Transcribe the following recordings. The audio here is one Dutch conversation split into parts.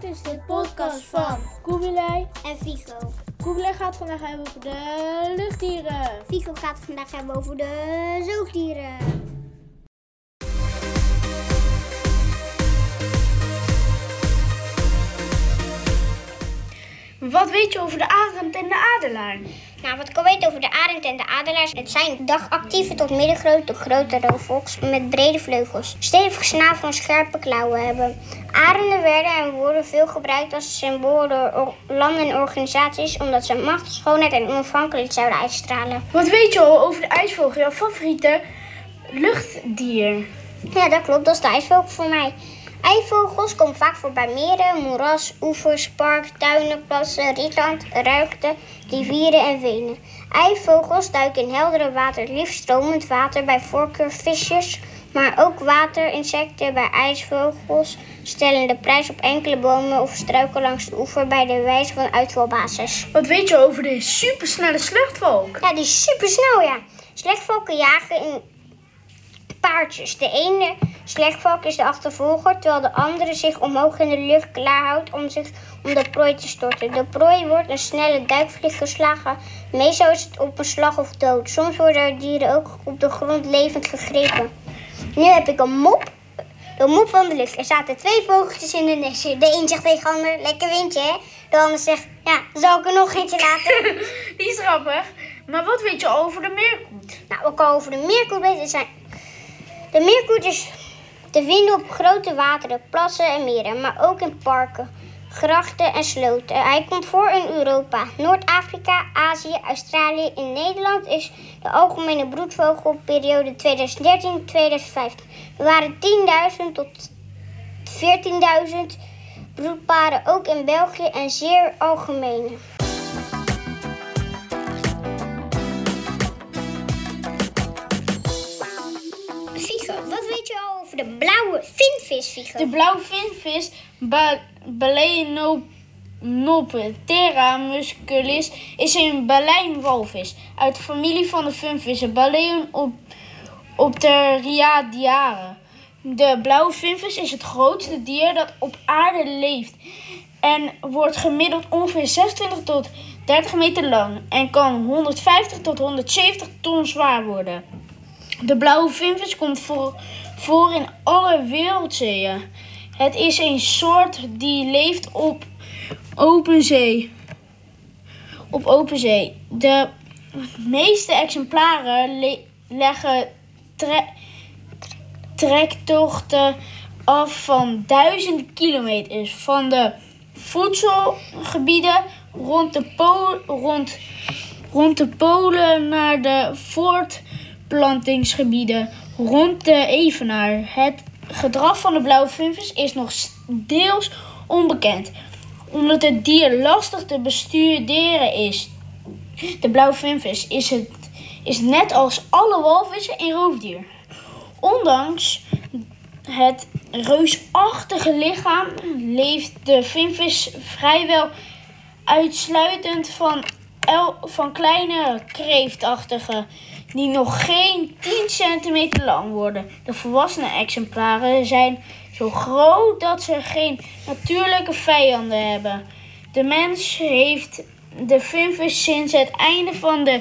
Dit is de podcast van Kubilai. en Figo. Kubilai gaat vandaag hebben over de luchtdieren. Figo gaat vandaag hebben over de zoogdieren. Wat weet je over de arend en de adelaar? Nou, wat ik al weet over de arend en de adelaars. Het zijn dagactieve tot middengrote grote roofvogels met brede vleugels. Stevige snavel en scherpe klauwen hebben. Arenden werden en worden veel gebruikt als symbool door or- landen en organisaties omdat ze macht, schoonheid en onafhankelijkheid zouden uitstralen. Wat weet je al over de ijsvogel, jouw favoriete luchtdier? Ja, dat klopt. Dat is de ijsvogel voor mij. Ijsvogels komen vaak voor bij meren, moeras, oevers, park, tuinen, plassen, rietland, ruigte, rivieren en venen. Ijsvogels duiken in heldere water, liefst stromend water bij voorkeur visjes, maar ook waterinsecten bij ijsvogels stellen de prijs op enkele bomen of struiken langs de oever bij de wijze van uitvalbasis. Wat weet je over de supersnelle slechtvalk? Ja, die is super snel, ja. Slechtvalken jagen in paardjes. De ene slechtvalk is de achtervolger, terwijl de andere zich omhoog in de lucht klaarhoudt om zich om de prooi te storten. De prooi wordt een snelle duikvlieg geslagen. Meestal is het op een slag of dood. Soms worden er dieren ook op de grond levend gegrepen. Nu heb ik een mop. De mop van de lucht. Er zaten twee vogeltjes in een nestje. De een zegt tegen de ander, lekker windje hè. De ander zegt, ja, zal ik er nog eentje laten? Die is grappig. Maar wat weet je over de meerkoet? Nou, ook al over de meerkoet weten zijn. De meerkoet is te vinden op grote wateren, plassen en meren, maar ook in parken, grachten en sloten. Hij komt voor in Europa, Noord-Afrika, Azië, Australië. In Nederland is de algemene broedvogel periode 2013-2015. Er waren 10.000 tot 14.000 broedparen, ook in België en zeer algemene. Wat weet je al over de blauwe vinvis, Figo? De blauwe vinvis, ba Balaenoptera musculis, is een baleinwalvis uit de familie van de vinvissen Balaenopteridiae. De blauwe vinvis is het grootste dier dat op aarde leeft en wordt gemiddeld ongeveer 26 tot 30 meter lang en kan 150 tot 170 ton zwaar worden. De blauwe vinvis komt voor, voor in alle wereldzeeën. Het is een soort die leeft op open zee. Op open zee. De meeste exemplaren le- leggen tre- trektochten af van duizenden kilometers van de voedselgebieden rond de, po- rond, de polen naar de voortplantingsgebieden rond de evenaar. Het gedrag van de blauwe vinvis is nog deels onbekend, omdat het dier lastig te bestuderen is. De blauwe vinvis is, het, is net als alle walvissen een roofdier. Ondanks het reusachtige lichaam leeft de vinvis vrijwel uitsluitend van, el, van kleine kreeftachtige die nog geen 10 centimeter lang worden. De volwassen exemplaren zijn zo groot dat ze geen natuurlijke vijanden hebben. De mens heeft de vinvis sinds het einde van de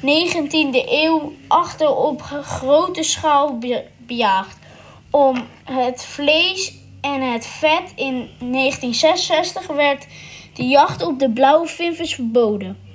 19e eeuw achter op grote schaal be- bejaagd om het vlees en het vet. In 1966 werd de jacht op de blauwe vinvis verboden.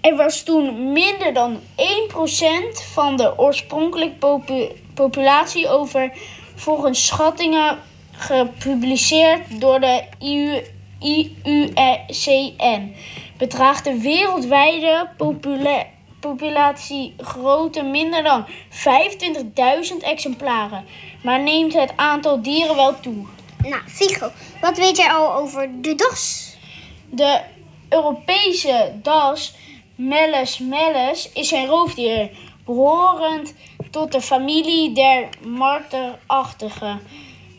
Er was toen minder dan 1% van de oorspronkelijke popu- populatie over, volgens schattingen gepubliceerd door de IU, IUCN. Bedraagt de wereldwijde popula- populatie grootte minder dan 25.000 exemplaren, maar neemt het aantal dieren wel toe. Nou, Figo, wat weet jij al over de das? De Europese das Meles meles is een roofdier, behorend tot de familie der marterachtige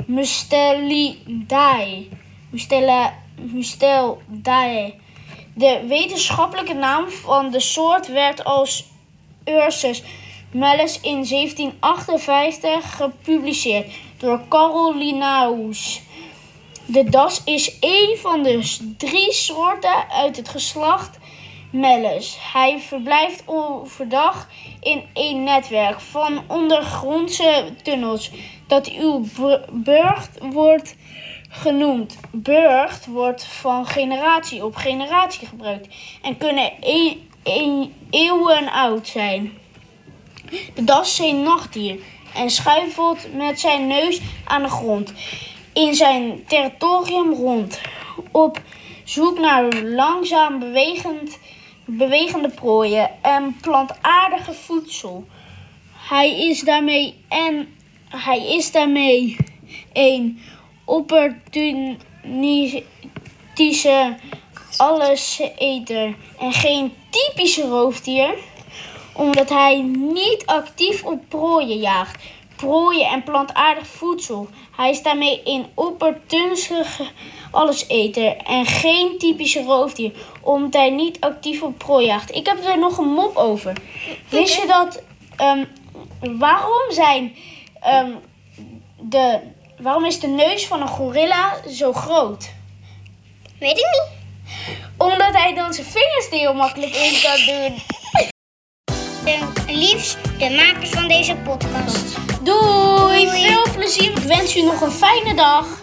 Mustelidae. Mustela, Musteldae. De wetenschappelijke naam van de soort werd als Ursus meles in 1758 gepubliceerd door Carl Linnaeus. De das is één van de drie soorten uit het geslacht Melles. Hij verblijft overdag in een netwerk van ondergrondse tunnels dat uw bur- burcht wordt genoemd. Burcht wordt van generatie op generatie gebruikt en kunnen e- e- eeuwen oud zijn. De das is een nachtdier en schuifelt met zijn neus aan de grond in zijn territorium rond. Op zoek naar langzaam bewegend, bewegende prooien en plantaardige voedsel. Hij is daarmee en hij is daarmee een opportunistische alleseter en geen typische roofdier omdat hij niet actief op prooien jaagt. Prooien en plantaardig voedsel. Hij is daarmee een opportunistische alleseter en geen typische roofdier, omdat hij niet actief op prooi jaagt. Ik heb er nog een mop over. Wist je dat, ehm, waarom zijn, ehm, de, waarom is de neus van een gorilla zo groot? Weet ik niet. Omdat hij dan zijn vingers er heel makkelijk in kan doen. De, liefst de makers van deze podcast. Doei, Doei. veel plezier. Ik wens u nog een fijne dag.